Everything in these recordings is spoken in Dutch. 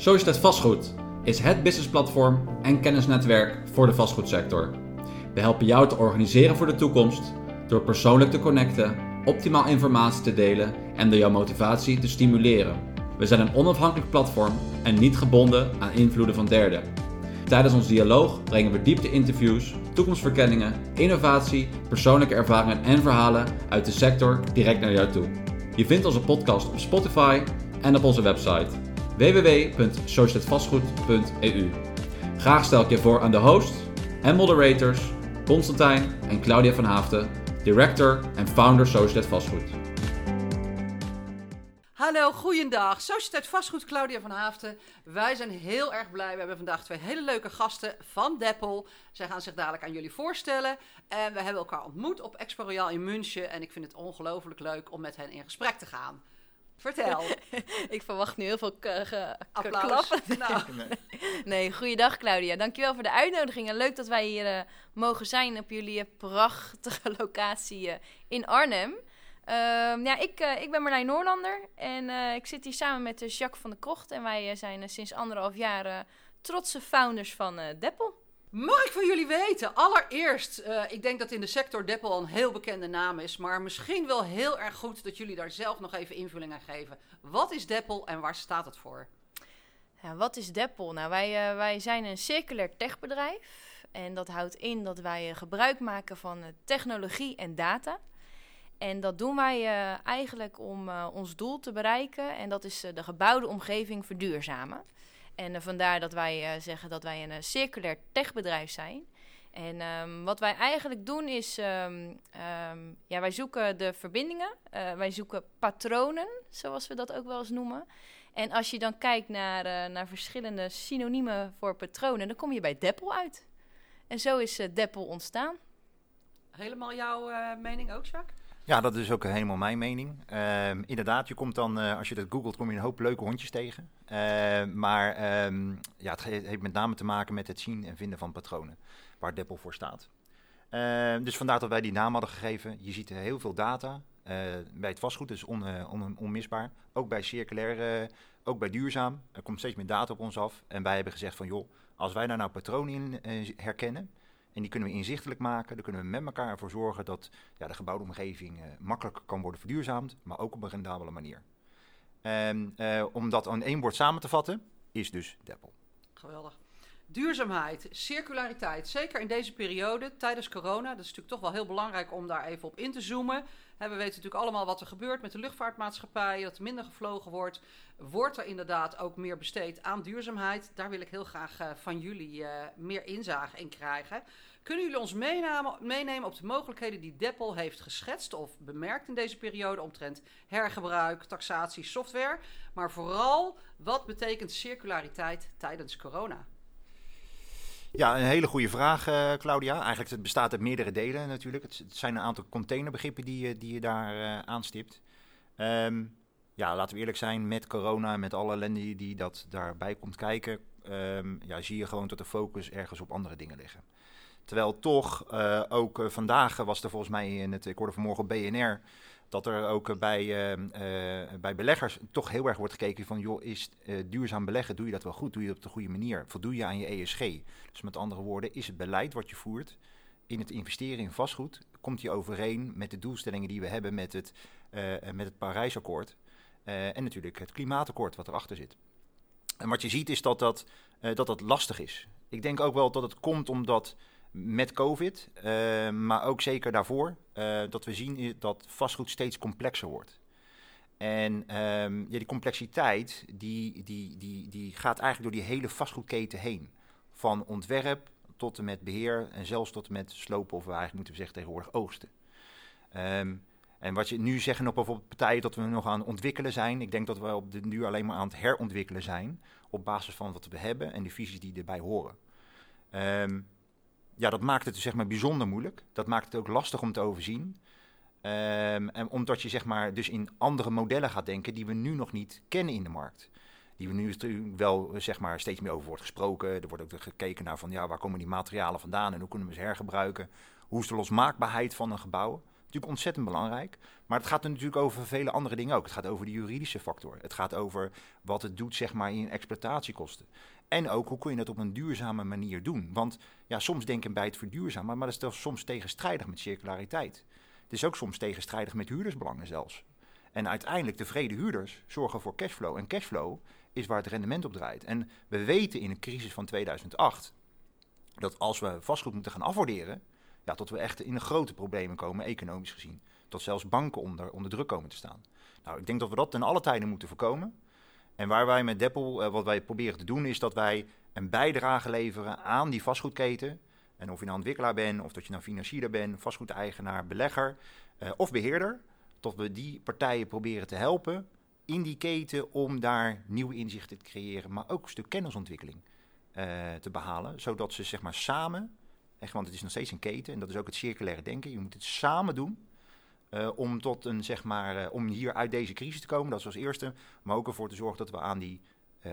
Societeit Vastgoed is het businessplatform en kennisnetwerk voor de vastgoedsector. We helpen jou te organiseren voor de toekomst door persoonlijk te connecten, optimaal informatie te delen en door jouw motivatie te stimuleren. We zijn een onafhankelijk platform en niet gebonden aan invloeden van derden. Tijdens ons dialoog brengen we diepte-interviews, toekomstverkenningen, innovatie, persoonlijke ervaringen en verhalen uit de sector direct naar jou toe. Je vindt onze podcast op Spotify en op onze website www.societetvastgoed.eu. Graag stel ik je voor aan de host en moderators Constantijn en Claudia van Haafden, director en founder Societeit Vastgoed. Hallo, goeiedag. Sociëteit Vastgoed, Claudia van Haafden. Wij zijn heel erg blij. We hebben vandaag twee hele leuke gasten van Deppel. Zij gaan zich dadelijk aan jullie voorstellen. En we hebben elkaar ontmoet op Expo Royal in München. En ik vind het ongelooflijk leuk om met hen in gesprek te gaan. Vertel. ik verwacht nu heel veel applaus. Nou. nee, goeiedag Claudia. Dankjewel voor de uitnodiging. En leuk dat wij hier uh, mogen zijn op jullie eh, prachtige locatie uh, in Arnhem. Ehm, ja, ik, ik ben Marlijn Noorlander en ik zit hier samen met Jacques van der Krocht. En wij zijn sinds anderhalf jaar trotse founders van Deppel. Mag ik van jullie weten? Allereerst, uh, ik denk dat in de sector Deppel een heel bekende naam is. Maar misschien wel heel erg goed dat jullie daar zelf nog even invulling aan geven. Wat is Deppel en waar staat het voor? Ja, wat is Deppel? Nou, wij, uh, wij zijn een circulair techbedrijf. En dat houdt in dat wij uh, gebruik maken van technologie en data. En dat doen wij eigenlijk om ons doel te bereiken. En dat is de gebouwde omgeving verduurzamen. En uh, vandaar dat wij uh, zeggen dat wij een uh, circulair techbedrijf zijn. En um, wat wij eigenlijk doen is, um, um, ja, wij zoeken de verbindingen, wij zoeken patronen, zoals we dat ook wel eens noemen. En als je dan kijkt naar, naar verschillende synoniemen voor patronen, dan kom je bij Deppel uit. En zo is Deppel ontstaan. Helemaal jouw mening ook, Jacques? Ja, dat is ook helemaal mijn mening. Uh, inderdaad, je komt dan, uh, als je dat googelt, kom je een hoop leuke hondjes tegen. Uh, maar um, ja, het heeft met name te maken met het zien en vinden van patronen, waar Deppel voor staat. Ehm, dus vandaar dat wij die naam hadden gegeven. Je ziet heel veel data eh, bij het vastgoed, dus on, on, onmisbaar. Ook bij circulair, ook bij duurzaam. Er komt steeds meer data op ons af. En wij hebben gezegd van, joh, als wij daar nou patronen in herkennen en die kunnen we inzichtelijk maken. Dan kunnen we met elkaar ervoor zorgen dat ja, de gebouwde omgeving uh, makkelijker kan worden verduurzaamd, maar ook op een rendabele manier. En uh, om dat aan één woord samen te vatten, is dus Deppel. Geweldig. Duurzaamheid, circulariteit, zeker in deze periode tijdens corona. Dat is natuurlijk toch wel heel belangrijk om daar even op in te zoomen. we weten natuurlijk allemaal wat er gebeurt met de luchtvaartmaatschappijen, dat er minder gevlogen wordt. Wordt er inderdaad ook meer besteed aan duurzaamheid? Daar wil ik heel graag uh, van jullie uh, meer inzage in krijgen. Kunnen jullie ons meenemen, meenemen op de mogelijkheden die Deppel heeft geschetst of bemerkt in deze periode omtrent hergebruik, taxatie, software? Maar vooral, wat betekent circulariteit tijdens corona? Ja, een hele goede vraag, uh, Claudia. Eigenlijk het bestaat uit meerdere delen natuurlijk. Het, zijn een aantal containerbegrippen die, je, die je daar uh, aanstipt. Um, ja, laten we eerlijk zijn, met corona, met alle ellende die dat daarbij komt kijken, um, ja, zie je gewoon dat de focus ergens op andere dingen liggen. Terwijl toch, uh, ook vandaag was er volgens mij in het, ik hoorde vanmorgen op BNR, dat er ook bij, uh, bij beleggers toch heel erg wordt gekeken van, joh, is duurzaam beleggen, doe je dat wel goed, doe je dat op de goede manier, voldoe je aan je ESG? Dus met andere woorden, is het beleid wat je voert in het investeren in vastgoed, komt die overeen met de doelstellingen die we hebben met het, met het Parijsakkoord en natuurlijk het klimaatakkoord wat erachter zit. En wat je ziet is dat dat, dat, dat lastig is. Ik denk ook wel dat het komt omdat met COVID, uh, maar ook zeker daarvoor, uh, dat we zien dat vastgoed steeds complexer wordt. En um, ja, die complexiteit die, die, die, die gaat eigenlijk door die hele vastgoedketen heen. Van ontwerp tot en met beheer en zelfs tot en met slopen of we eigenlijk moeten zeggen tegenwoordig oogsten. Um, en wat je nu zeggen op bijvoorbeeld partijen dat we nog aan het ontwikkelen zijn. Ik denk dat we op de nu alleen maar aan het herontwikkelen zijn. Op basis van wat we hebben en de visies die erbij horen. Um, ja, dat maakt het zeg maar bijzonder moeilijk. Dat maakt het ook lastig om te overzien. Um, en omdat je zeg maar dus in andere modellen gaat denken die we nu nog niet kennen in de markt. Die we nu wel zeg maar steeds meer over wordt gesproken. Er wordt ook gekeken naar van ja, waar komen die materialen vandaan en hoe kunnen we ze hergebruiken. Hoe is de losmaakbaarheid van een gebouw? Natuurlijk ontzettend belangrijk. Maar het gaat er natuurlijk over vele andere dingen ook. Het gaat over de juridische factor. Het gaat over wat het doet zeg maar, in exploitatiekosten. En ook hoe kun je dat op een duurzame manier doen. Want ja, soms denken bij het verduurzamen, maar dat is soms tegenstrijdig met circulariteit. Het is ook soms tegenstrijdig met huurdersbelangen zelfs. En uiteindelijk tevreden huurders zorgen voor cashflow. En cashflow is waar het rendement op draait. En we weten in een crisis van 2008 dat als we vastgoed moeten gaan afwaarderen, ja, tot we echt in grote problemen komen, economisch gezien. Tot zelfs banken onder, onder druk komen te staan. Nou, ik denk dat we dat ten alle tijden moeten voorkomen. En waar wij met Deppel, uh, wat wij proberen te doen, is dat wij een bijdrage leveren aan die vastgoedketen. En of je nou ontwikkelaar bent, of dat je nou financier bent, vastgoedeigenaar, belegger uh, of beheerder. Tot we die partijen proberen te helpen in die keten om daar nieuwe inzichten te creëren, maar ook een stuk kennisontwikkeling uh, te behalen. Zodat ze zeg maar samen, echt, want het is nog steeds een keten en dat is ook het circulaire denken. Je moet het samen doen uh, om, tot een, zeg maar, uh, om hier uit deze crisis te komen. Dat is als eerste. Maar ook ervoor te zorgen dat we aan die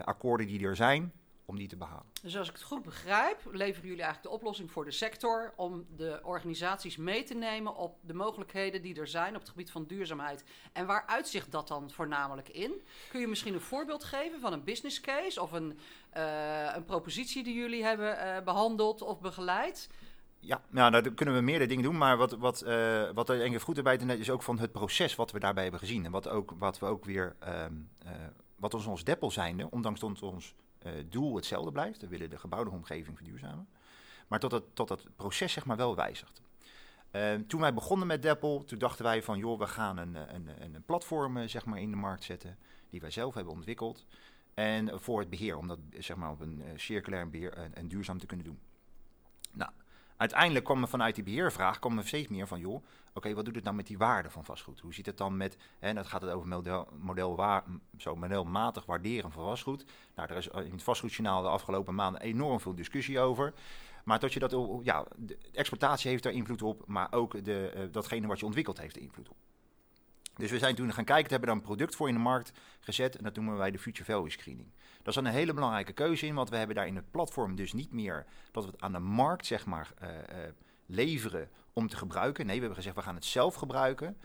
akkoorden die er zijn, om die te behalen. Dus als ik het goed begrijp, leveren jullie eigenlijk de oplossing voor de sector om de organisaties mee te nemen op de mogelijkheden die er zijn op het gebied van duurzaamheid. En waar uitzicht dat dan voornamelijk in? Kun je misschien een voorbeeld geven van een business case of een, een propositie die jullie hebben behandeld of begeleid? Ja, nou, daar kunnen we meerdere dingen doen. Maar wat, wat, uh, wat er denk goed erbij te is ook van het proces wat we daarbij hebben gezien. En wat, ook, wat we ook weer, um, wat ons ons deppel zijnde, ondanks dat ons uh, doel hetzelfde blijft. We willen de gebouwde omgeving verduurzamen. Maar tot, het, tot dat proces zeg maar wel wijzigt. Uh, toen wij begonnen met Deppel, toen dachten wij van joh, we gaan een, een, een platform zeg maar in de markt zetten. Die wij zelf hebben ontwikkeld. En voor het beheer, om dat zeg maar op een circulair beheer en duurzaam te kunnen doen. Uiteindelijk kwam er vanuit die beheervraag kwam er steeds meer van, joh, oké, wat doet het nou met die waarde van vastgoed? Hoe ziet het dan met, en dat gaat het over model, model waar, zo modelmatig waarderen van vastgoed. Nou, er is in het vastgoedjournaal de afgelopen maanden enorm veel discussie over. Maar dat je dat, ja, de exploitatie heeft daar invloed op, maar ook de, uh, datgene wat je ontwikkeld heeft invloed op. Dus we zijn toen gaan kijken, hebben daar een product voor in de markt gezet en dat noemen wij de Future Value Screening. Dat is dan een hele belangrijke keuze in, want we hebben daar in het platform dus niet meer dat we het aan de markt zeg maar uh, uh, leveren om te gebruiken. Nee, we hebben gezegd we gaan het zelf gebruiken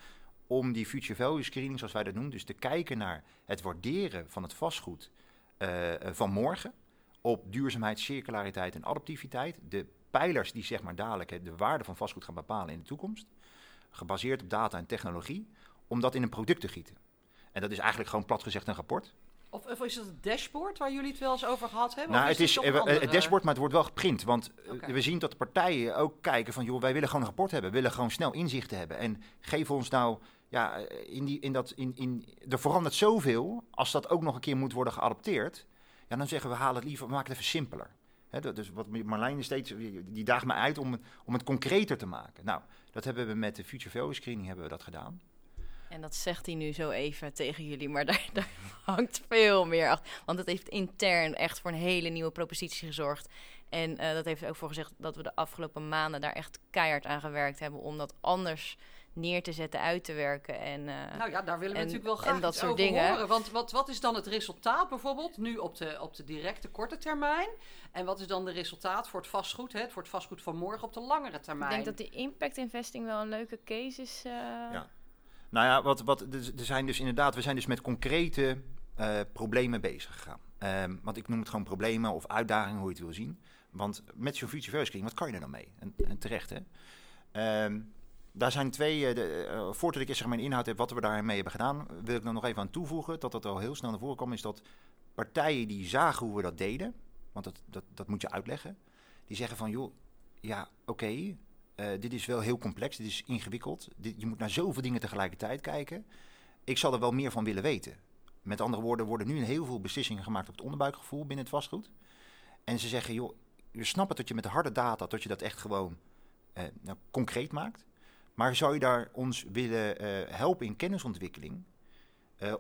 om die Future Value Screening, zoals wij dat noemen, dus te kijken naar het waarderen van het vastgoed uh, van morgen op duurzaamheid, circulariteit en adaptiviteit. De pijlers die zeg maar dadelijk de waarde van vastgoed gaan bepalen in de toekomst, gebaseerd op data en technologie om dat in een product te gieten. En dat is eigenlijk gewoon plat gezegd een rapport. Of, of is het het dashboard waar jullie het wel eens over gehad hebben? Nou, is het is het, andere... het, dashboard, maar het wordt wel geprint. Want okay. we zien dat de partijen ook kijken van... joh, wij willen gewoon een rapport hebben. We willen gewoon snel inzichten hebben. En geef ons nou... Ja, in die, in dat, in, in, er verandert zoveel. Als dat ook nog een keer moet worden geadopteerd... Ja, dan zeggen we, haal het liever, we maken het even simpeler. He, is wat Marlijn steeds, die daagt me uit om, om het concreter te maken. Nou, dat hebben we met de Future Value Screening hebben we dat gedaan. En dat zegt hij nu zo even tegen jullie, maar daar, daar hangt veel meer achter. Want het heeft intern echt voor een hele nieuwe propositie gezorgd. En uh, dat heeft er ook voor gezegd dat we de afgelopen maanden daar echt keihard aan gewerkt hebben om dat anders neer te zetten, uit te werken. En, uh, nou ja, daar willen we en, natuurlijk wel graag dat soort over dingen. horen. Want wat, wat is dan het resultaat bijvoorbeeld nu op de, op de directe korte termijn? En wat is dan de resultaat voor het vastgoed, hè, voor het vastgoed van morgen op de langere termijn? Ik denk dat die impact investing wel een leuke case is. Uh, ja. Nou ja, wat, wat, er zijn dus inderdaad, we zijn dus met concrete uh, problemen bezig gegaan. Um, want ik noem het gewoon problemen of uitdagingen, hoe je het wil zien. Want met zo'n future first wat kan je er dan mee? En, en terecht, hè? Um, daar zijn twee, uh, de, uh, voordat ik zeg mijn inhoud heb wat we daarmee hebben gedaan, wil ik er nog even aan toevoegen, dat dat al heel snel naar voren kwam, is dat partijen die zagen hoe we dat deden, want dat, dat, dat moet je uitleggen, die zeggen van, joh, ja, oké, uh, dit is wel heel complex, dit is ingewikkeld. Dit, je moet naar zoveel dingen tegelijkertijd kijken. Ik zal er wel meer van willen weten. Met andere woorden, worden nu heel veel beslissingen gemaakt op het onderbuikgevoel binnen het vastgoed. En ze zeggen, joh, je snapt het dat je met de harde data, dat je dat echt gewoon uh, nou, concreet maakt. Maar zou je daar ons willen uh, helpen in kennisontwikkeling,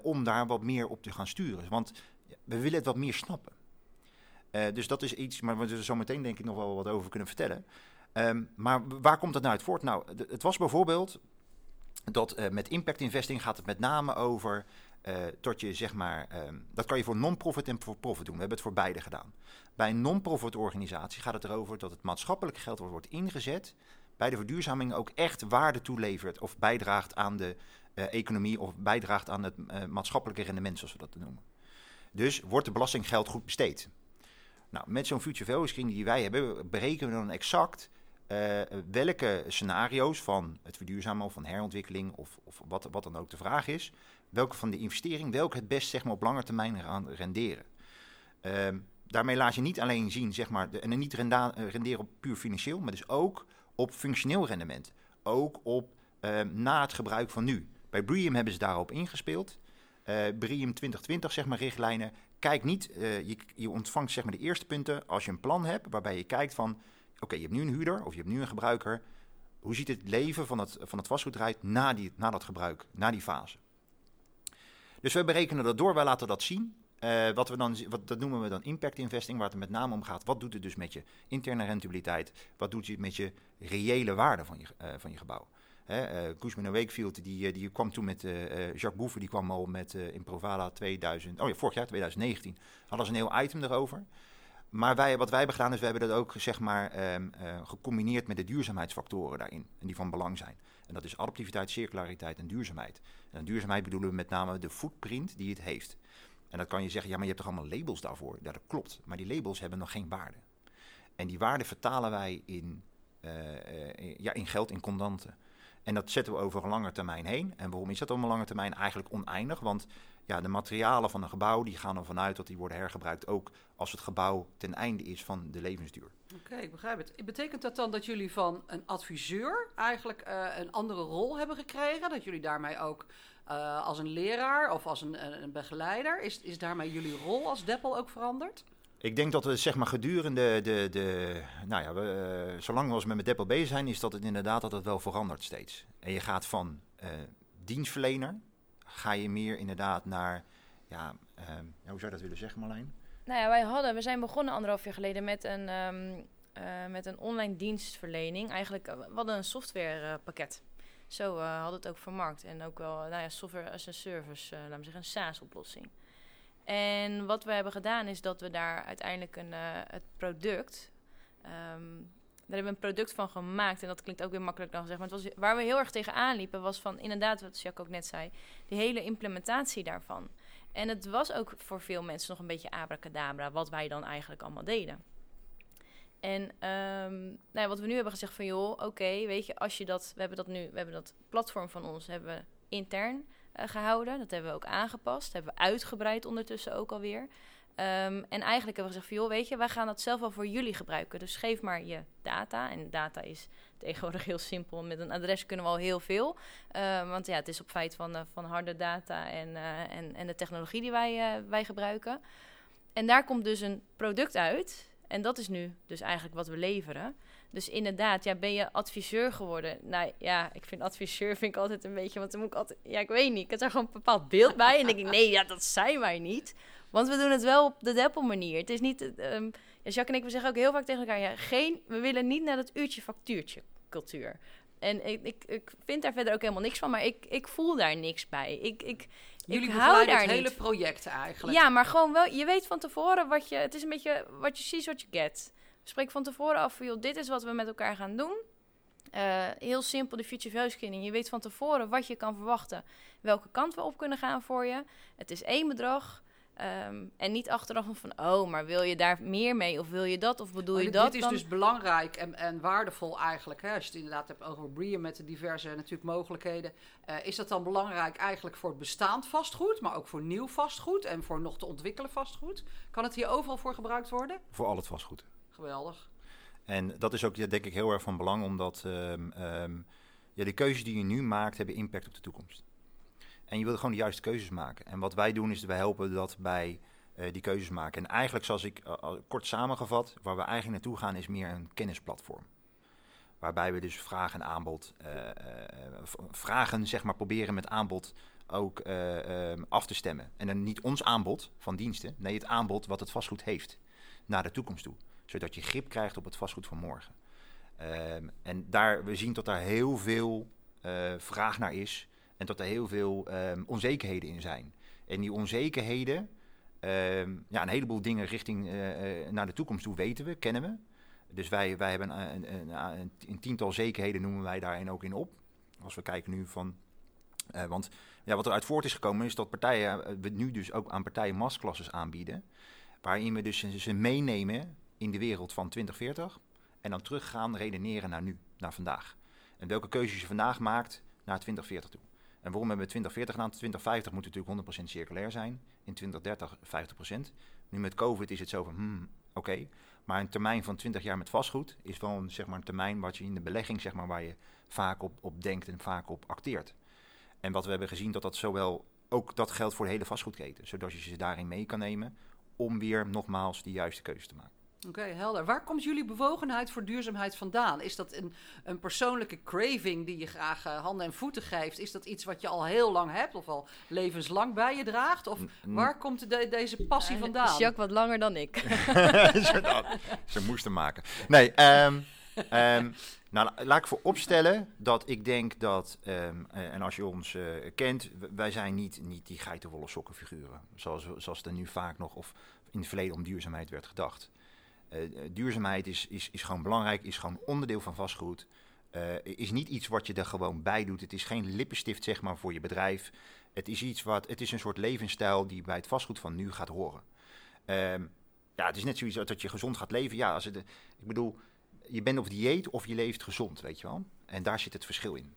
om daar wat meer op te gaan sturen? Want we willen het wat meer snappen. dus dat is iets, maar we zullen zo meteen denk ik nog wel wat over kunnen vertellen. Um, maar waar komt dat nou uit voort? Nou, het was bijvoorbeeld dat uh, met impact investing gaat het met name over uh, tot je zeg maar, um, dat kan je voor non-profit en voor profit doen. We hebben het voor beide gedaan. Bij een non-profit organisatie gaat het erover dat het maatschappelijk geld wordt ingezet bij de verduurzaming ook echt waarde toelevert of bijdraagt aan de eh, economie of bijdraagt aan het maatschappelijke rendement, zoals we dat noemen. Dus wordt de belastinggeld goed besteed? Nou, met zo'n future value screening die wij hebben, berekenen we dan exact uh, welke scenario's van het verduurzamen of van herontwikkeling of, of wat, wat, dan ook de vraag is, welke van de investering, welke het best zeg maar, op lange termijn gaan renderen. Ehm, daarmee laat je niet alleen zien, zeg maar, en niet renderen op puur financieel, maar dus ook op functioneel rendement. Ook op uh, na het gebruik van nu. Bij Bream hebben ze daarop ingespeeld. Uh, Bream 2020, zeg maar, richtlijnen. Kijk niet, je, je, ontvangt zeg maar de eerste punten als je een plan hebt, waarbij je kijkt van, oké, je hebt nu een huurder of je hebt nu een gebruiker. Hoe ziet het leven van het, van het vastgoed na, die, na dat gebruik, na die fase? Dus we berekenen dat door, wij laten dat zien. Uh, wat we dan, wat, dat noemen we dan impact investing, waar het met name om gaat. Wat doet het dus met je interne rentabiliteit? Wat doet het met je reële waarde van je, uh, van je gebouw? Hè, uh, Koesman Wakefield, die, die kwam toen met Jacques Boeven, die kwam al met in Provala 2000, oh ja, vorig jaar, 2019, hadden ze een heel item erover. Maar wij, wat wij hebben gedaan is, we hebben dat ook zeg maar, um, gecombineerd met de duurzaamheidsfactoren daarin. En die van belang zijn. En dat is adaptiviteit, circulariteit en duurzaamheid. En duurzaamheid bedoelen we met name de footprint die het heeft. En dan kan je zeggen, ja, maar je hebt toch allemaal labels daarvoor? Ja, dat klopt. Maar die labels hebben nog geen waarde. En die waarde vertalen wij in, uh, ja, in geld, in contanten. En dat zetten we over een lange termijn heen. En waarom is dat op een lange termijn eigenlijk oneindig? Want ja, de materialen van een gebouw die gaan ervan uit dat die worden hergebruikt ook als het gebouw ten einde is van de levensduur. Oké, ik begrijp het. Betekent dat dan dat jullie van een adviseur eigenlijk uh, een andere rol hebben gekregen? Dat jullie daarmee ook uh, als een leraar of als een, een, begeleider, is, is daarmee jullie rol als Deppel ook veranderd? Ik denk dat we zeg maar gedurende de, de nou ja, we, uh, zolang we als met Deppel bezig zijn, is dat het inderdaad dat het wel verandert steeds. En je gaat van dienstverlener, ga je meer inderdaad naar, ja, hoe zou je dat willen zeggen Marlijn? Nou ja, wij hadden, we zijn begonnen anderhalf jaar geleden met een, um, uh, met een online dienstverlening. Eigenlijk, we hadden een softwarepakket. Zo hadden het ook vermarkt. En ook wel, nou ja, software as a service, laten we zeggen, een SaaS-oplossing. En wat we hebben gedaan is dat we daar uiteindelijk een, het product... Um, daar hebben we een product van gemaakt. En dat klinkt ook weer makkelijk dan gezegd. Maar het was, waar we heel erg tegenaan liepen was van, inderdaad, wat Jacques ook net zei, die hele implementatie daarvan. En het was ook voor veel mensen nog een beetje abracadabra, wat wij dan eigenlijk allemaal deden. En um, nou ja, wat we nu hebben gezegd van joh, oké, weet je, als je dat, we hebben dat nu, we hebben dat platform van ons hebben we intern uh, gehouden. Dat hebben we ook aangepast, hebben we uitgebreid ondertussen ook alweer. Um, en eigenlijk hebben we gezegd van joh, weet je, wij gaan dat zelf wel voor jullie gebruiken. Dus geef maar je data. En data is tegenwoordig heel simpel. Met een adres kunnen we al heel veel. Uh, want ja, het is op feit van, uh, van harde data en, uh, en, en de technologie die wij, wij gebruiken. En daar komt dus een product uit. En dat is nu dus eigenlijk wat we leveren. Dus inderdaad, ja, ben je adviseur geworden? Nou ja, ik vind adviseur vind ik altijd een beetje, want dan moet ik altijd, ja, ik weet niet, ik heb daar gewoon een bepaald beeld bij en denk ik, nee, ja, dat zijn wij niet. Want we doen het wel op de Deppel manier. Het is niet, um, ja, Jacques en ik, we zeggen ook heel vaak tegen elkaar, ja, geen, we willen niet naar dat uurtje factuurtje cultuur. En ik, ik, ik vind daar verder ook helemaal niks van, maar ik, ik voel daar niks bij. Ik, ik, Jullie ik hou daar het hele niet. project eigenlijk. Ja, maar gewoon wel, je weet van tevoren wat je, het is een beetje wat je ziet, wat je get. Spreek van tevoren af van, joh, dit is wat we met elkaar gaan doen. Uh, heel simpel, de future value screening. Je weet van tevoren wat je kan verwachten, welke kant we op kunnen gaan voor je. Het is één bedrag. Um, en niet achteraf van, oh, maar wil je daar meer mee? Of wil je dat? Of bedoel maar je dat? Dit is dan? dus belangrijk en, en waardevol eigenlijk. Hè? Als je het inderdaad hebt over Bream met de diverse natuurlijk mogelijkheden. Uh, is dat dan belangrijk eigenlijk voor het bestaand vastgoed, maar ook voor nieuw vastgoed en voor nog te ontwikkelen vastgoed? Kan het hier overal voor gebruikt worden? Voor al het vastgoed. Geweldig. En dat is ook denk ik heel erg van belang, omdat um, um, ja, de keuzes die je nu maakt, hebben impact op de toekomst. En je wilt gewoon de juiste keuzes maken. En wat wij doen is, wij helpen dat bij uh, die keuzes maken. En eigenlijk, zoals ik uh, kort samengevat, waar we eigenlijk naartoe gaan, is meer een kennisplatform. Waarbij we dus vraag en aanbod, uh, vragen zeg maar proberen met aanbod ook ehm, af te stemmen. En dan niet ons aanbod van diensten, nee het aanbod wat het vastgoed heeft naar de toekomst toe. Zodat je grip krijgt op het vastgoed van morgen. Um, en daar, we zien dat daar heel veel vraag naar is. En dat er heel veel um, onzekerheden in zijn. En die onzekerheden, um, ja, een heleboel dingen richting uh, uh, naar de toekomst toe weten we, kennen we. Dus wij, wij hebben een, een, een, een tiental zekerheden noemen wij daarin ook in op. Als we kijken nu van uh, want ja, wat eruit voort is gekomen is dat partijen, we nu dus ook aan partijen masklasses aanbieden. Waarin we dus ze meenemen in de wereld van 2040 en dan terug gaan redeneren naar nu, naar vandaag. En welke keuzes je vandaag maakt naar 2040 toe. En waarom hebben we 2040 gedaan? 2050 moet natuurlijk 100% circulair zijn. In 2030 50%. Nu met COVID is het zo van, hmm, oké. Maar een termijn van 20 jaar met vastgoed is wel een, zeg maar, een termijn wat je in de belegging, zeg maar, waar je vaak op, op denkt en vaak op acteert. En wat we hebben gezien, dat dat zowel ook dat geldt voor de hele vastgoedketen. Zodat je ze daarin mee kan nemen om weer nogmaals de juiste keuze te maken. Oké, okay, helder. Waar komt jullie bewogenheid voor duurzaamheid vandaan? Is dat een, een persoonlijke craving die je graag uh, handen en voeten geeft? Is dat iets wat je al heel lang hebt of al levenslang bij je draagt? Of waar komt de, deze passie uh, vandaan? Jacques wat langer dan ik. ze, ze moesten maken. Nee, um, um, nou, laat ik vooropstellen dat ik denk dat, um, en als je ons uh, kent, wij zijn niet, niet die geitenwolle sokkenfiguren. Zoals, zoals er nu vaak nog, of in het verleden om duurzaamheid werd gedacht. Uh, duurzaamheid is, is, is gewoon belangrijk, is gewoon onderdeel van vastgoed. Uh, is niet iets wat je er gewoon bij doet. Het is geen lippenstift zeg maar, voor je bedrijf. Het is, iets wat, het is een soort levensstijl die bij het vastgoed van nu gaat horen. Um, ja, het is net zoiets dat je gezond gaat leven. Ja, als het, ik bedoel, je bent op dieet of je leeft gezond, weet je wel. En daar zit het verschil in.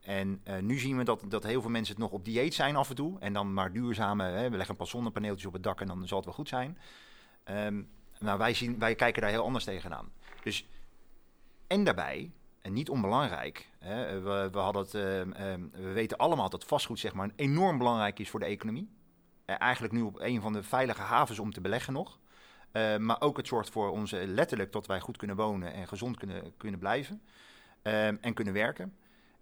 En nu zien we dat, dat heel veel mensen het nog op dieet zijn af en toe. En dan maar duurzame, hè, we leggen een paar zonnepaneeltjes op het dak en dan zal het wel goed zijn. Um, nou, wij, wij kijken daar heel anders tegenaan. Dus, en daarbij, en niet onbelangrijk, hè, we, hadden het, uh, uh, we weten allemaal dat vastgoed zeg maar, enorm belangrijk is voor de economie. Uh, eigenlijk nu op een van de veilige havens om te beleggen nog. Uh, maar ook het zorgt voor ons letterlijk dat wij goed kunnen wonen en gezond kunnen, kunnen blijven uh, en kunnen werken.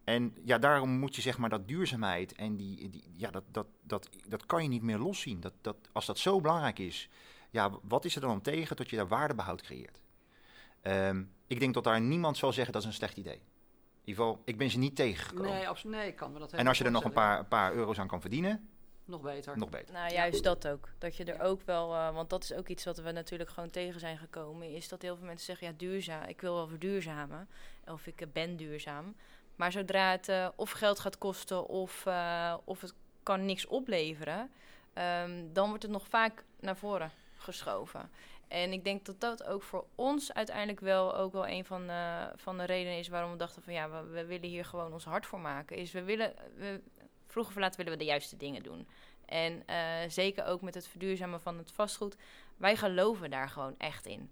En ja, daarom moet je zeg maar dat duurzaamheid en die, die ja, dat, dat, dat, dat kan je niet meer loszien. Dat, dat, als dat zo belangrijk is, ja, wat is er dan om tegen dat je daar waardebehoud creëert? Um, ik denk dat daar niemand zal zeggen dat is een slecht idee. In ieder geval, ik ben ze niet tegengekomen. Nee, absoluut, nee, kan me dat En als je er nog een paar, een paar euro's aan kan verdienen, nog beter. Nog beter. Nou, juist dat ook. Dat je er ook wel, uh, want dat is ook iets wat we natuurlijk gewoon tegen zijn gekomen, is dat heel veel mensen zeggen, ja, duurzaam, ik wil wel verduurzamen, of ik uh, ben duurzaam. Maar zodra het uh, of geld gaat kosten of, of het kan niks opleveren, um, dan wordt het nog vaak naar voren geschoven. En ik denk dat dat ook voor ons uiteindelijk wel ook wel een van, van de redenen is waarom we dachten van ja, we, willen hier gewoon ons hart voor maken. Is we willen, we, vroeg of laat willen we de juiste dingen doen. En uh, zeker ook met het verduurzamen van het vastgoed. Wij geloven daar gewoon echt in.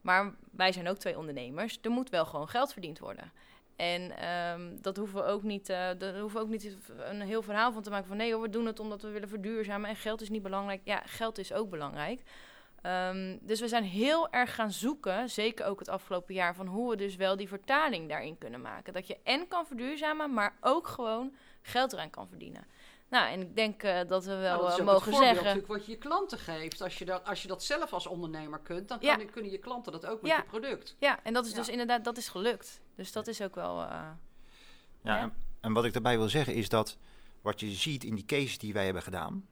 Maar wij zijn ook twee ondernemers. Er moet wel gewoon geld verdiend worden. En um, dat hoeven we ook niet, uh, hoeven we ook niet een heel verhaal van te maken van nee hoor, we doen het omdat we willen verduurzamen en geld is niet belangrijk. Ja, geld is ook belangrijk. Um, dus we zijn heel erg gaan zoeken, zeker ook het afgelopen jaar, van hoe we dus wel die vertaling daarin kunnen maken. Dat je en kan verduurzamen, maar ook gewoon geld eraan kan verdienen. Nou, en ik denk uh, dat we wel nou, dat uh, mogen zeggen. natuurlijk wat je je klanten geeft. Als je, dat, als je dat zelf als ondernemer kunt, dan kan, kunnen je klanten dat ook met ja. je product. Ja, en dat is ja. dus inderdaad, dat is gelukt. Dus dat is ook wel. Uh, ja, en, en, wat ik daarbij wil zeggen is dat wat je ziet in die cases die wij hebben gedaan.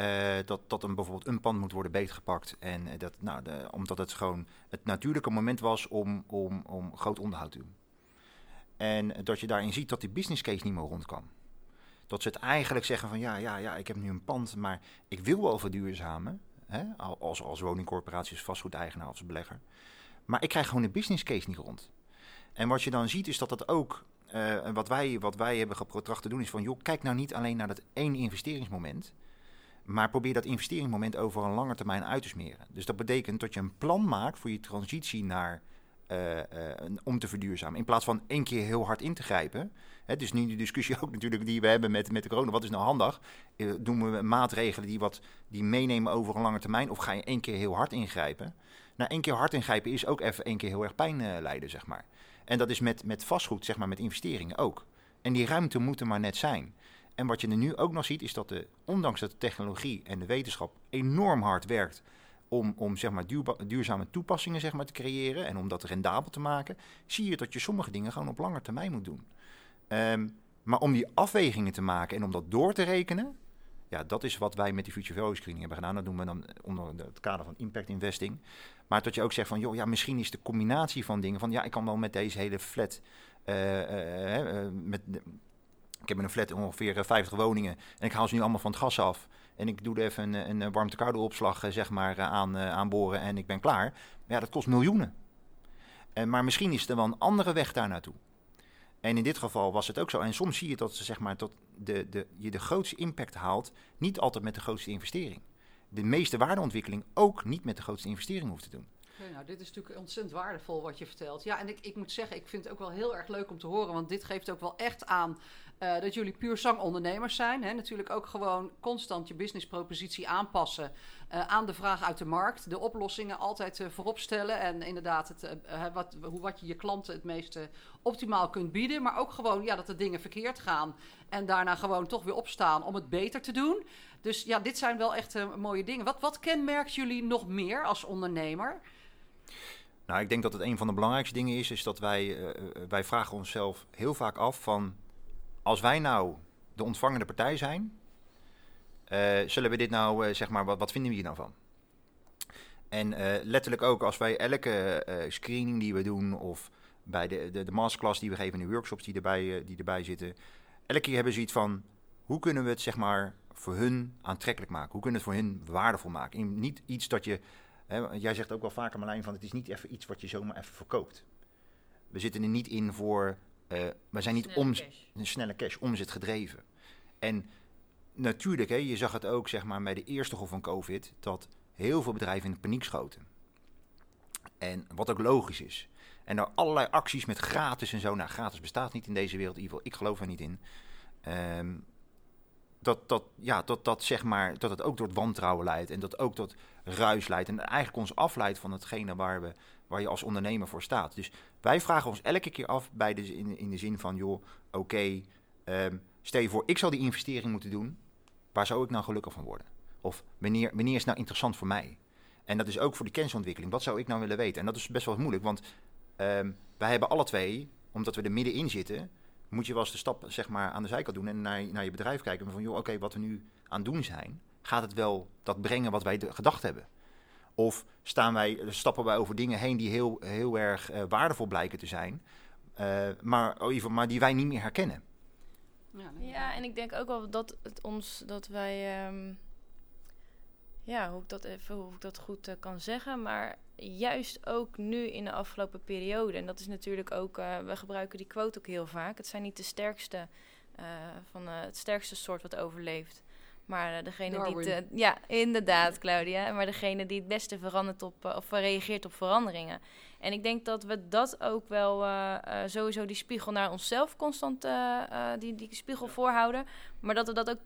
Uh, dat, dat een, bijvoorbeeld een pand moet worden beetgepakt. En dat, nou, de, omdat het gewoon het natuurlijke moment was om, om, om groot onderhoud te doen. En dat je daarin ziet dat die business case niet meer rond kan. Dat ze het eigenlijk zeggen van ja, ja, ja, ik heb nu een pand, maar ik wil wel verduurzamen. Hè, als, als woningcorporatie, als vastgoedeigenaar, als belegger. Maar ik krijg gewoon de business case niet rond. En wat je dan ziet is dat dat ook, uh, wat, wij, wat wij hebben getracht te doen, is van joh, kijk nou niet alleen naar dat één investeringsmoment. Maar probeer dat investeringsmoment over een lange termijn uit te smeren. Dus dat betekent dat je een plan maakt voor je transitie naar uh, uh, om te verduurzamen. In plaats van één keer heel hard in te grijpen. Het is nu de discussie ook natuurlijk die we hebben met, met de corona. Wat is nou handig? Uh, doen we maatregelen die, wat, die meenemen over een lange termijn? Of ga je één keer heel hard ingrijpen? Nou, één keer hard ingrijpen is ook even één keer heel erg pijn lijden, zeg maar. En dat is met, met vastgoed, zeg maar, met investeringen ook. En die ruimte moet er maar net zijn. En wat je er nu ook nog ziet, is dat de, ondanks dat de technologie en de wetenschap enorm hard werkt om, om zeg maar, duurzame toepassingen zeg maar, te creëren en om dat rendabel te maken, zie je dat je sommige dingen gewoon op lange termijn moet doen. Um, maar om die afwegingen te maken en om dat door te rekenen, Ja, dat is wat wij met die Future Value Screening hebben gedaan. Dat doen we dan onder het kader van impact investing. Maar dat je ook zegt van, joh, ja, misschien is de combinatie van dingen van, ja, ik kan wel met deze hele flat, uh, uh, met, ik heb een flat ongeveer 50 woningen en ik haal ze nu allemaal van het gas af. En ik doe er even een, een warmte-koude opslag zeg maar, aan, aanboren en ik ben klaar. Ja, dat kost miljoenen. En, maar misschien is er wel een andere weg daar naartoe. En in dit geval was het ook zo. En soms zie je dat, zeg maar, dat de, de, je de grootste impact haalt, niet altijd met de grootste investering. De meeste waardeontwikkeling ook niet met de grootste investering hoeft te doen. nou, dit is natuurlijk ontzettend waardevol wat je vertelt. Ja, en ik, ik moet zeggen, ik vind het ook wel heel erg leuk om te horen. Want dit geeft ook wel echt aan uh, dat jullie puur zangondernemers zijn. Hè? Natuurlijk ook gewoon constant je businesspropositie aanpassen uh, aan de vraag uit de markt. De oplossingen altijd uh, voorop stellen. En inderdaad, het, wat, hoe, wat je je klanten het meeste optimaal kunt bieden. Maar ook gewoon ja, dat de dingen verkeerd gaan. En daarna gewoon toch weer opstaan om het beter te doen. Dus ja, dit zijn wel echt mooie dingen. Wat, wat kenmerkt jullie nog meer als ondernemer? Nou, ik denk dat het een van de belangrijkste dingen is, is dat wij, wij vragen onszelf heel vaak af van als wij nou de ontvangende partij zijn, uh, zullen we dit nou, uh, zeg maar, wat, wat, vinden we hier nou van? En uh, letterlijk ook als wij elke screening die we doen, of bij de, de, de, masterclass die we geven de workshops die erbij, die erbij zitten, elke keer hebben ze iets van, hoe kunnen we het, zeg maar, voor hun aantrekkelijk maken? Hoe kunnen we het voor hun waardevol maken? Niet iets dat je, hè, jij zegt ook wel vaker Marlijn, van het is niet even iets wat je zomaar even verkoopt. We zitten er niet in voor uh, we zijn niet om een snelle cash, omzet gedreven. En natuurlijk, hè, je zag het ook zeg maar, bij de eerste golf van COVID, dat heel veel bedrijven in de paniek schoten. En wat ook logisch is. En er allerlei acties met gratis en zo. Nou, gratis bestaat niet in deze wereld, in ieder geval. Ik geloof er niet in. Um, dat, dat, ja, dat, dat, zeg maar, dat het ook tot wantrouwen leidt. En dat ook tot ruis leidt. En eigenlijk ons afleidt van hetgene waar, we, waar je als ondernemer voor staat. Dus wij vragen ons elke keer af bij de, in, in de zin van, joh, oké, um, stel je voor, ik zou die investering moeten doen. Waar zou ik nou gelukkig van worden? Of wanneer, wanneer is nou interessant voor mij? En dat is ook voor de kennisontwikkeling. Wat zou ik nou willen weten? En dat is best wel moeilijk, want um, wij hebben alle twee, omdat we er middenin zitten, moet je wel eens de stap zeg maar, aan de zijkant doen en naar, naar je bedrijf kijken. Van joh, oké, wat we nu aan het doen zijn, gaat het wel dat brengen wat wij gedacht hebben? Of staan wij, stappen wij over dingen heen die heel, heel erg uh, waardevol blijken te zijn, uh, maar, oh, even, maar die wij niet meer herkennen? Ja, ja, en ik denk ook wel dat het ons dat wij. Um, ja, hoe ik dat even hoe ik dat goed uh, kan zeggen. Maar juist ook nu in de afgelopen periode. En dat is natuurlijk ook. Uh, we gebruiken die quote ook heel vaak. Het zijn niet de sterkste uh, van het sterkste soort wat overleeft. Maar uh, degene die het, uh, ja, inderdaad, Claudia. Maar degene die het beste verandert op uh, of reageert op veranderingen. En ik denk dat we dat ook wel sowieso die spiegel naar onszelf constant die, die spiegel voorhouden. Maar dat we dat ook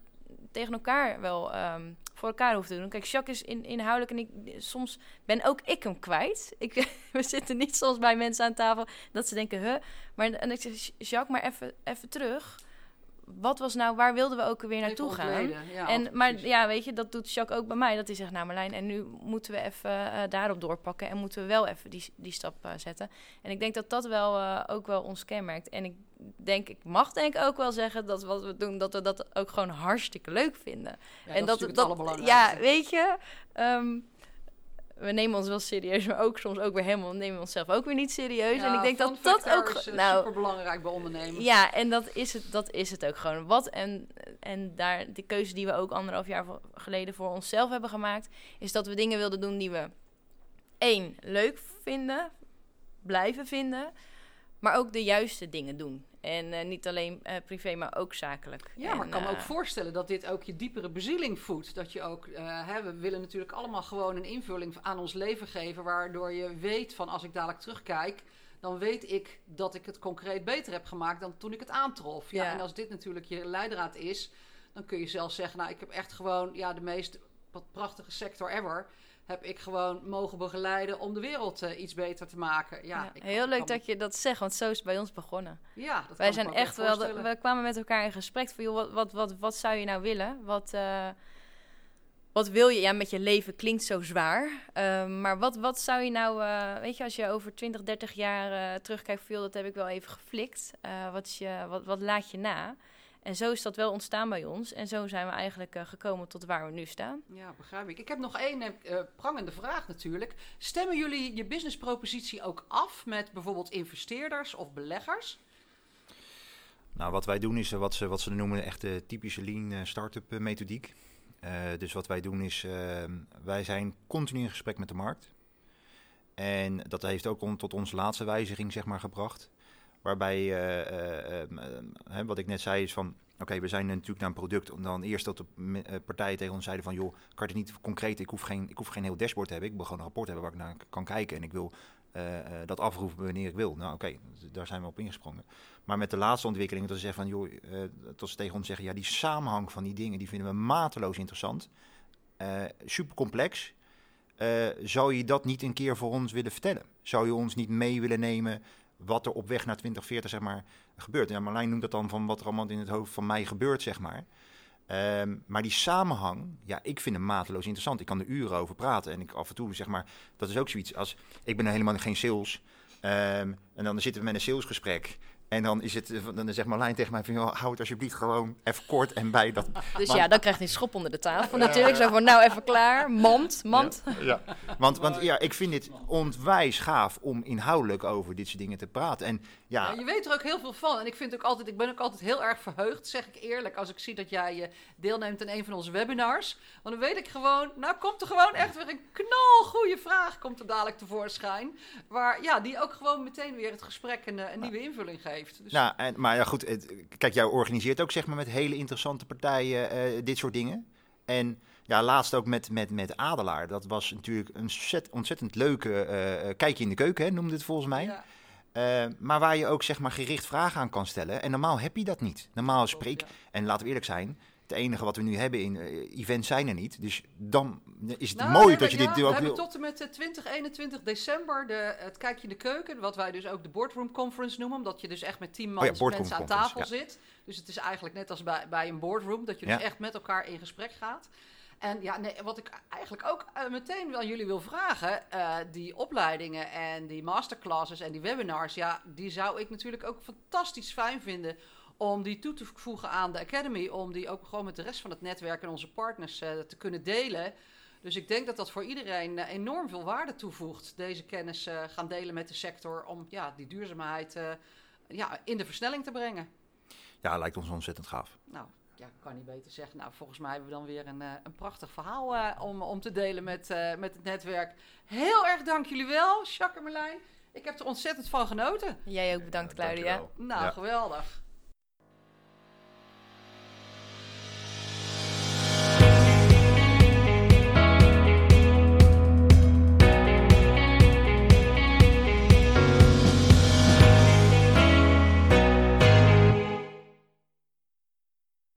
tegen elkaar wel um, voor elkaar hoeven te doen. Kijk, Jacques is in, inhoudelijk en ik, soms ben ook ik hem kwijt. Ik, we zitten niet soms bij mensen aan tafel dat ze denken, huh? Maar en ik zeg, Jacques, maar even, even terug wat was nou, waar wilden we ook weer naartoe gaan? en, maar ja, weet je, dat doet Jacques ook bij mij. Dat hij zegt, nou Marlijn, en nu moeten we even uh, daarop doorpakken. En moeten we wel even die, die stap uh, zetten. En ik denk dat dat wel uh, ook wel ons kenmerkt. En ik denk, ik mag denk ook wel zeggen dat wat we doen, dat we dat ook gewoon hartstikke leuk vinden. Ja, en dat, dat, dat ja, weet je. Um, we nemen ons wel serieus, maar ook soms ook weer helemaal nemen we onszelf ook weer niet serieus. Ja, en ik denk dat dat ook is, nou super belangrijk bij ondernemers. Ja, en dat is het, dat is het ook gewoon. Wat en en daar de keuze die we ook anderhalf jaar geleden voor onszelf hebben gemaakt, is dat we dingen wilden doen die we één leuk vinden, blijven vinden, maar ook de juiste dingen doen. En uh, niet alleen uh, privé, maar ook zakelijk. Ja, en, maar ik kan me ook voorstellen dat dit ook je diepere bezieling voedt. Dat je ook, hè, we willen natuurlijk allemaal gewoon een invulling aan ons leven geven, waardoor je weet van als ik dadelijk terugkijk, dan weet ik dat ik het concreet beter heb gemaakt dan toen ik het aantrof. Ja, Ja. En als dit natuurlijk je leidraad is, dan kun je zelfs zeggen, nou ik heb echt gewoon ja, de meest prachtige sector ever heb ik gewoon mogen begeleiden om de wereld uh, iets beter te maken. Ja, Ja, ik heel leuk kan- dat je dat zegt, want zo is het bij ons begonnen. Ja, dat Wij zijn echt wel, de- we kwamen met elkaar in gesprek van, joh, wat, wat, wat, wat zou je nou willen? Wat, eh, wat wil je? Ja, met je leven klinkt zo zwaar. Ehm, maar wat, wat zou je nou, eh, weet je, als je over 20, 30 jaar eh, terugkijkt, van, joh, dat heb ik wel even geflikt. Eh, wat, je, wat, wat laat je na? En zo is dat wel ontstaan bij ons. En zo zijn we eigenlijk eh, gekomen tot waar we nu staan. Ja, begrijp ik. Ik heb nog één eh, prangende vraag natuurlijk. Stemmen jullie je businesspropositie ook af met bijvoorbeeld investeerders of beleggers? Nou, wat wij doen is eh, wat ze, wat ze noemen echt de typische lean eh, startup eh, methodiek. Uh, dus wat wij doen is, uh, wij zijn continu in gesprek met de markt. En dat heeft ook on, tot onze laatste wijziging zeg maar, gebracht. Waarbij, uh, wat ik net zei, is van... Oké, we zijn natuurlijk naar een product. Om dan eerst dat de partijen tegen ons zeiden van... joh, kan het niet concreet, ik hoef, geen, ik hoef geen heel dashboard te hebben. Ik wil gewoon een rapport hebben waar ik naar kan kijken. En ik wil dat afroepen wanneer ik wil. Nou oké, daar zijn we op ingesprongen. Maar met de laatste ontwikkeling, dat ze zeggen van, joh, dat ze tegen ons zeggen, ja, die samenhang van die dingen, die vinden we mateloos interessant. Uh, super complex. Zou je dat niet een keer voor ons willen vertellen? Zou je ons niet mee willen nemen wat er op weg naar 2040, zeg maar, gebeurt? Ja, Marlijn noemt dat dan van wat er allemaal in het hoofd van mij gebeurt, zeg maar. Um, maar die samenhang, ja, ik vind hem mateloos interessant. Ik kan er uren over praten. En ik af en toe, zeg maar, dat is ook zoiets als, ik ben helemaal geen sales. Um, en dan zitten we met een salesgesprek. En dan is het, dan zegt Marlijn tegen mij van, joh, hou het alsjeblieft gewoon even kort en bij dat. Dus maar, ja, dan krijgt hij schop onder de tafel natuurlijk. Zo van, nou even klaar, mand, mand. Ja, ja. Want, want ja, ik vind dit ontwijs gaaf om inhoudelijk over dit soort dingen te praten. En ja. ja. je weet er ook heel veel van. En ik vind ook altijd, ik ben ook altijd heel erg verheugd, zeg ik eerlijk, als ik zie dat jij je deelneemt aan een van onze webinars. Want dan weet ik gewoon, nou komt er gewoon echt weer een knalgoede vraag, komt er dadelijk tevoorschijn. Waar, ja, die ook gewoon meteen weer het gesprek een, een nieuwe invulling geeft. Dus... Nou, en, maar ja, goed. Het, kijk, jij organiseert ook zeg maar met hele interessante partijen uh, dit soort dingen. En ja, laatst ook met, met, met Adelaar. Dat was natuurlijk een ontzettend leuke uh, kijkje in de keuken, hè, noemde het volgens mij. Ja. Uh, maar waar je ook zeg maar gericht vragen aan kan stellen. En normaal heb je dat niet. Normaal spreek, en laten we eerlijk zijn, het enige wat we nu hebben in uh, events zijn er niet. Dus dan is het nou, mooi dat je ja, dit we ook hebben tot en met 20, 21 december de, het kijkje in de keuken. Wat wij dus ook de boardroom conference noemen. Omdat je dus echt met tien man oh ja, mensen aan tafel zit. Dus het is eigenlijk net als bij, bij een boardroom. Dat je dus echt met elkaar in gesprek gaat. En ja, nee, wat ik eigenlijk ook uh, meteen aan jullie wil vragen, uh, die opleidingen en die masterclasses en die webinars, ja, die zou ik natuurlijk ook fantastisch fijn vinden om die toe te voegen aan de Academy, om die ook gewoon met de rest van het netwerk en onze partners uh, te kunnen delen. Dus ik denk dat dat voor iedereen enorm veel waarde toevoegt, deze kennis uh, gaan delen met de sector, om ja, die duurzaamheid ja, in de versnelling te brengen. Ja, lijkt ons ontzettend gaaf. Nou, ja, ik kan niet beter zeggen. Nou, volgens mij hebben we dan weer een, een prachtig verhaal om, om te delen met, met het netwerk. Heel erg dank jullie wel, Jacques en Merlijn. Ik heb er ontzettend van genoten. Jij ook bedankt, Claudia. Nou, ja. geweldig.